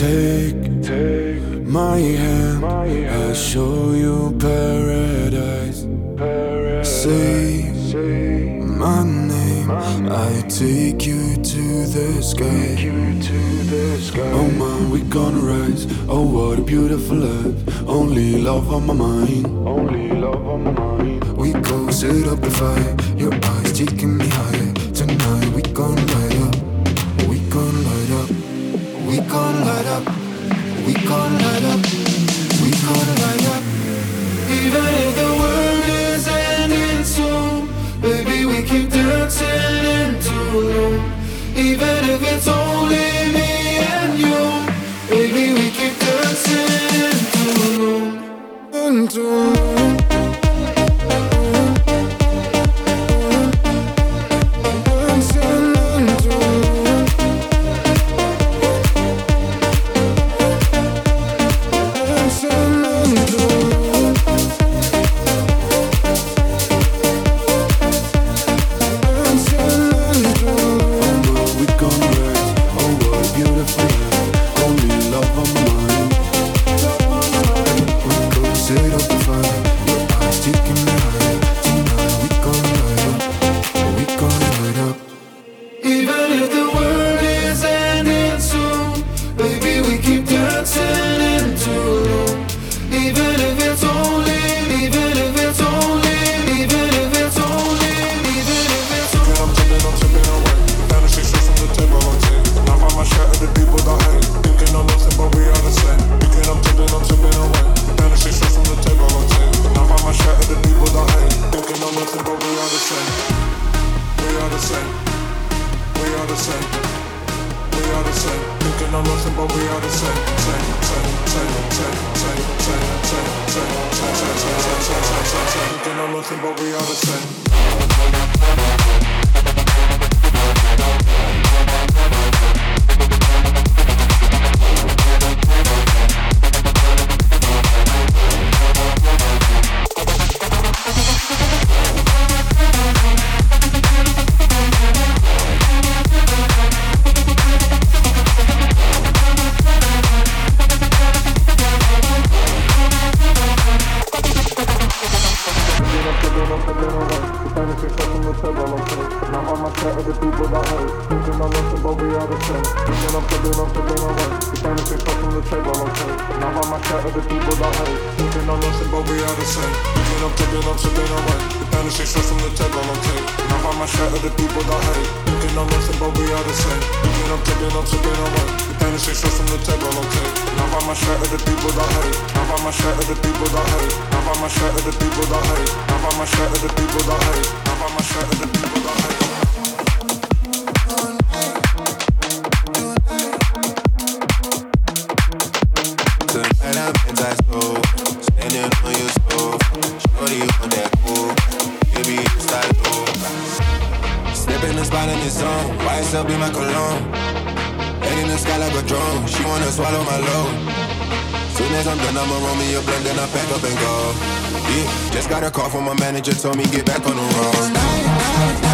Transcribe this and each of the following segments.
Take, take my hand, I'll show you paradise. Say my name, I take you to the sky. Oh my, we gonna rise. Oh what a beautiful life. Only love on my mind. Only love on my mind. We go sit up the fire. Your eyes taking me higher. Tonight we gon' light gon' light up. We gon' light up. We gon' light up. Even if the world is ending soon, baby, we keep dancing into room. Even if it's only me and you, baby, we keep dancing into. doing up a little less Depending on yourself the table, okay Now I'm not scared of the people that hate Thinking I'm nothing but we are the same Thinking I'm doing up a little less Depending on yourself the table, okay Now I'm not scared of the people that hate. Thinking I'm nothing but we are the same Thinking I'm doing up a little less Depending on yourself the table, okay Now I'm not scared of the people that hate Thinking I'm nothing but we are the same Thinking I'm doing up a little less Depending on yourself the table, okay Now I'm upset at the people that hate Now I'm upset of the people that hate buy my shirt of the people that hate. I my shirt of the people that hate. I buy my shirt of the people that hate. Tonight I made that soul, standing on your sofa, shorty that pool, baby it's in the in my cologne? Head in the sky like a drone, she wanna swallow my load. Soon as I'm done, I'ma roll me a blunt, then I pack up and go. Yeah, just got a call from my manager, told me get back on the road.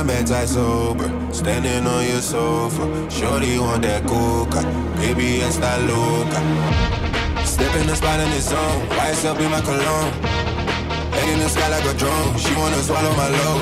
Tonight I'm anti-sober, standing on your sofa. Shorty want that coca, baby it's that loca. Step in the spot in the zone, YSL be my cologne. Head in the sky like a drone, she wanna swallow my load.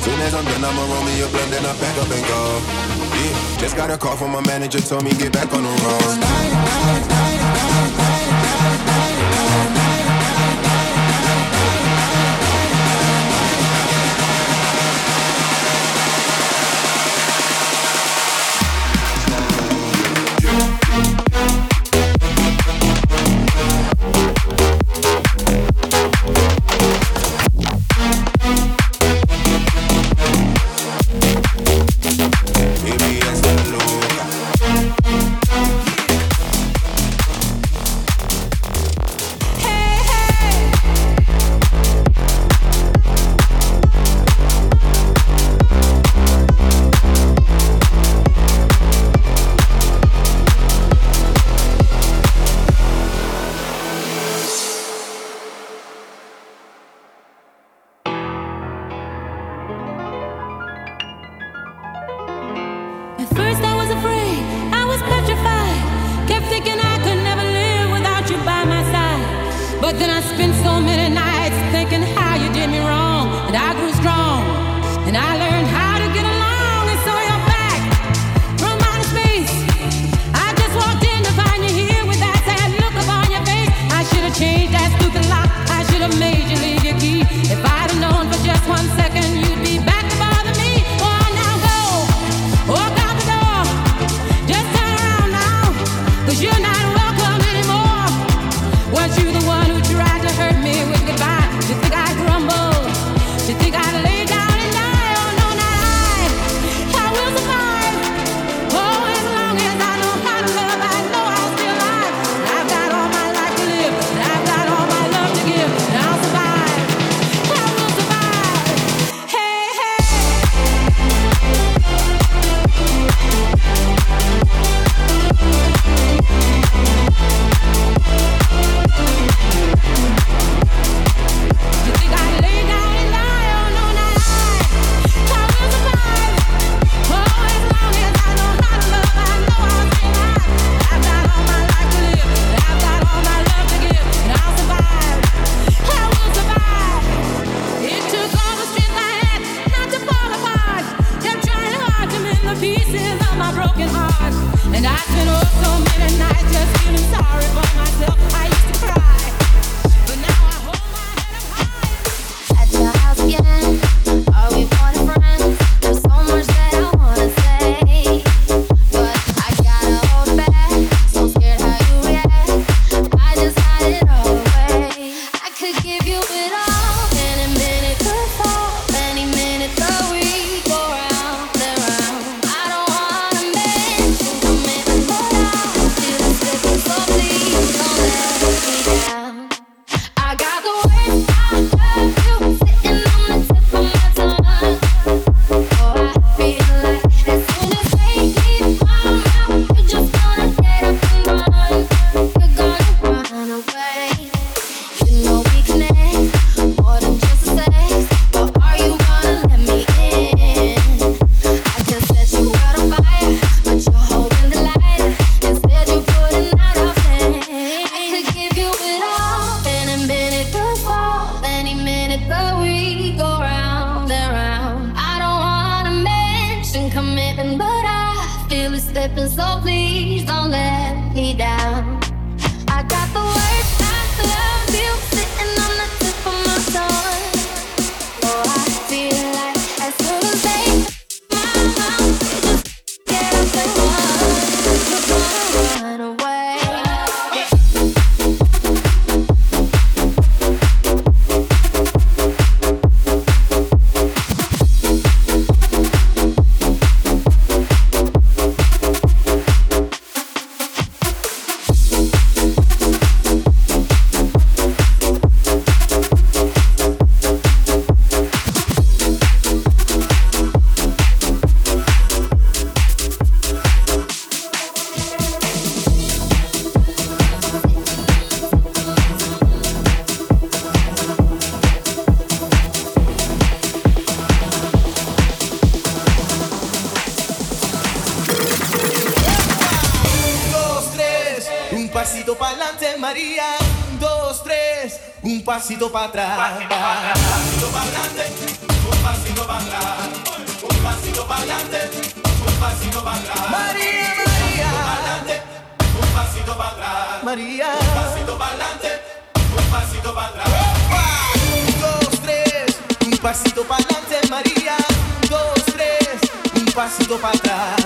Soon as I'm done, I'ma roll me a blunt, then I pack up and go. Yeah, just got a call from my manager, told me get back on the road. Pasito para atrás. Un pasito para adelante, un pasito para atrás. Un pasito para adelante, un pasito para atrás. María, María. Un pasito para atrás. María. Un pasito para adelante, un pasito para atrás. Un, dos, tres. Un pasito para adelante, María. Un, dos, tres. Un pasito para atrás.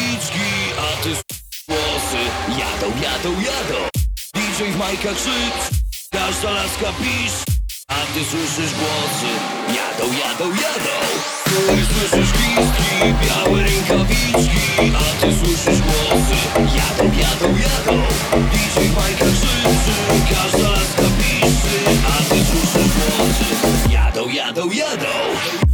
policzki, a ty włosy jadą, jadą, jadą. DJ w majkach krzyk, każda laska pisz, a ty słyszysz głosy, jadą, jadą, jadą. Ty słyszysz listki, białe rękawiczki, a ty słyszysz głosy, jadą, jadą, jadą. DJ w majkach krzyczy, każda laska pisz, a ty słyszysz głosy, jadą, jadą, jadą.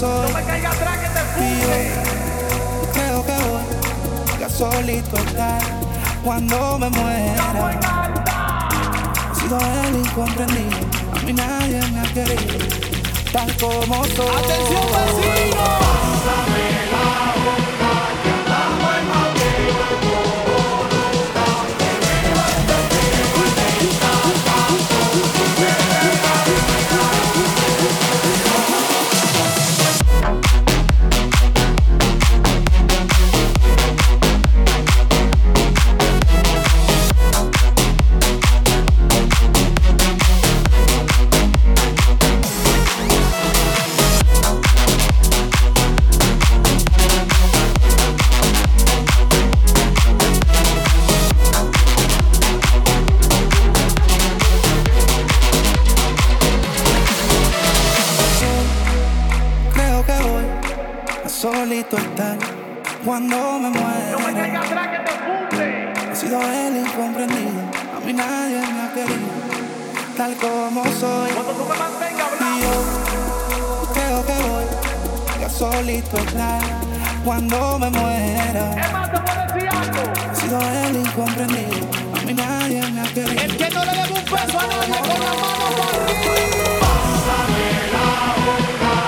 Como soy. Y yo creo que voy a solito estar cuando me muera. He sido el incomprendido, a mí nadie me ha querido, tal como soy. ¡Atención, vecino! Como soy. Y yo creo que voy a solito estar cuando me muera. He sido el incomprendido, a mí nadie me ha querido. El que no le debe un peso a nadie con la mano por arriba. Down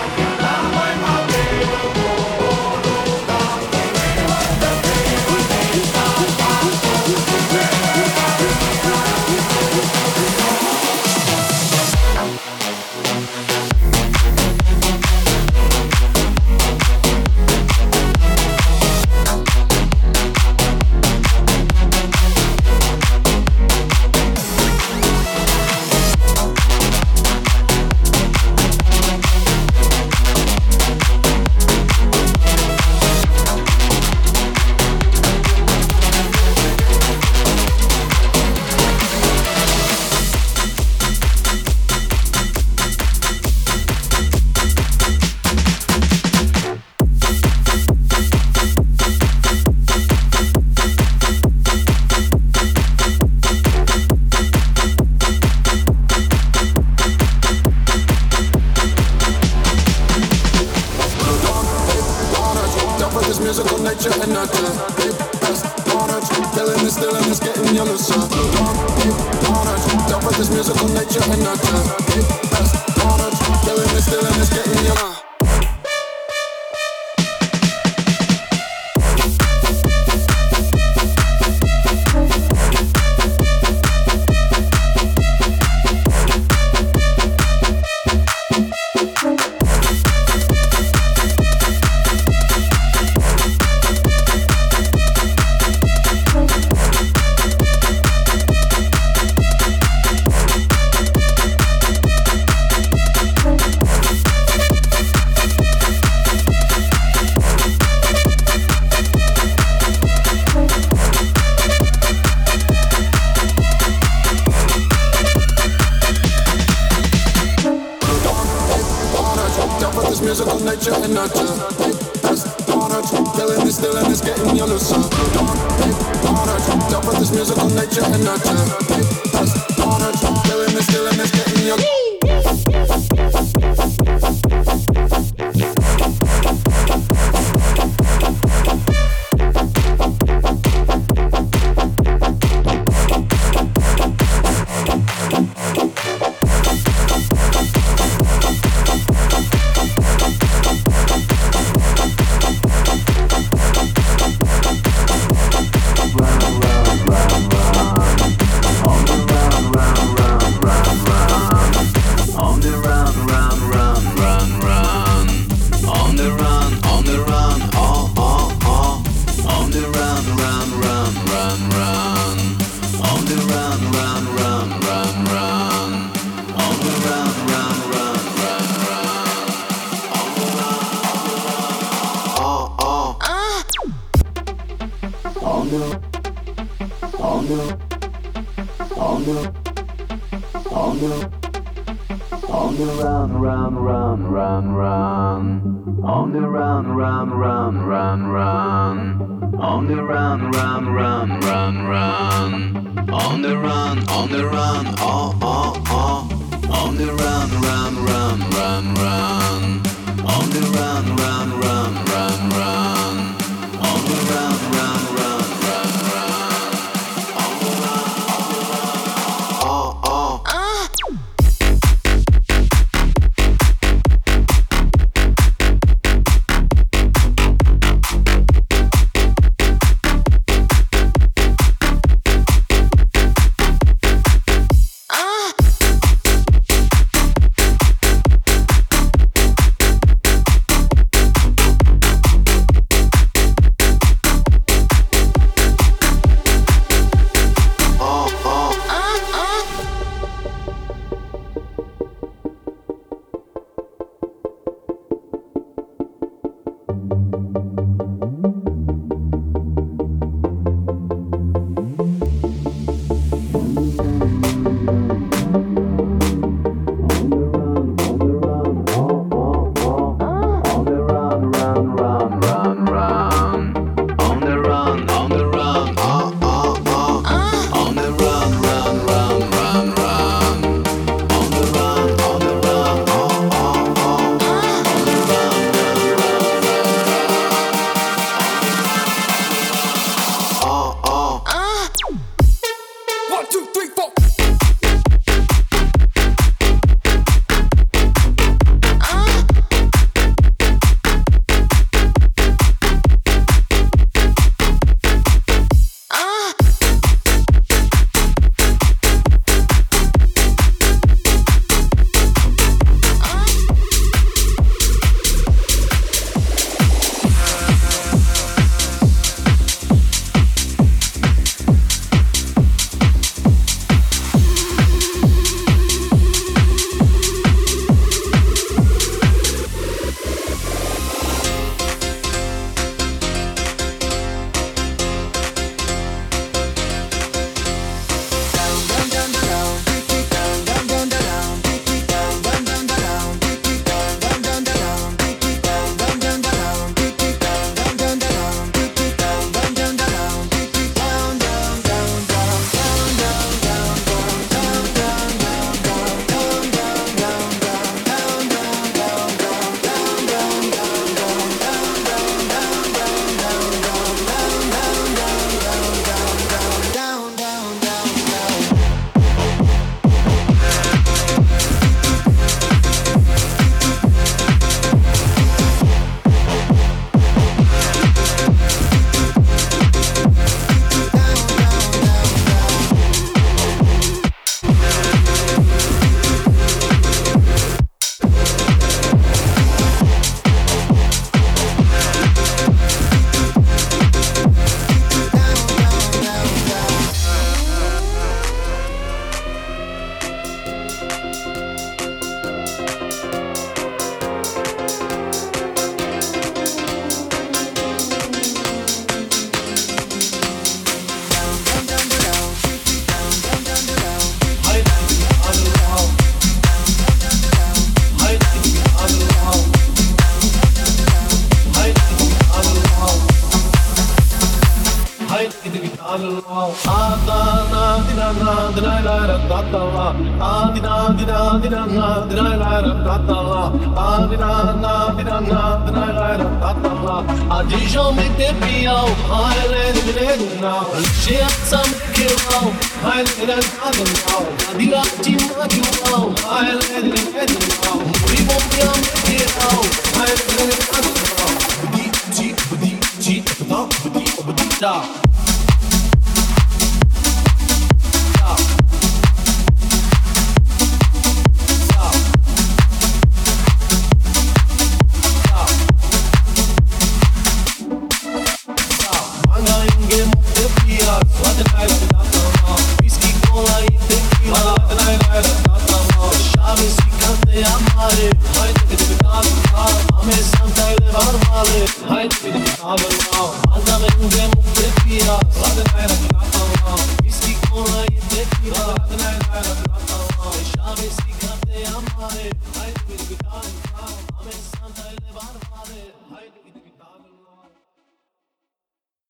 on the, on the, on the. Run, run, run, run, run. On the run, run, run, run, run. On the run, run, run, run, run. On the run, on the run, oh, oh, oh. On the run, run, run, run, run. On the run, run, run, run, run.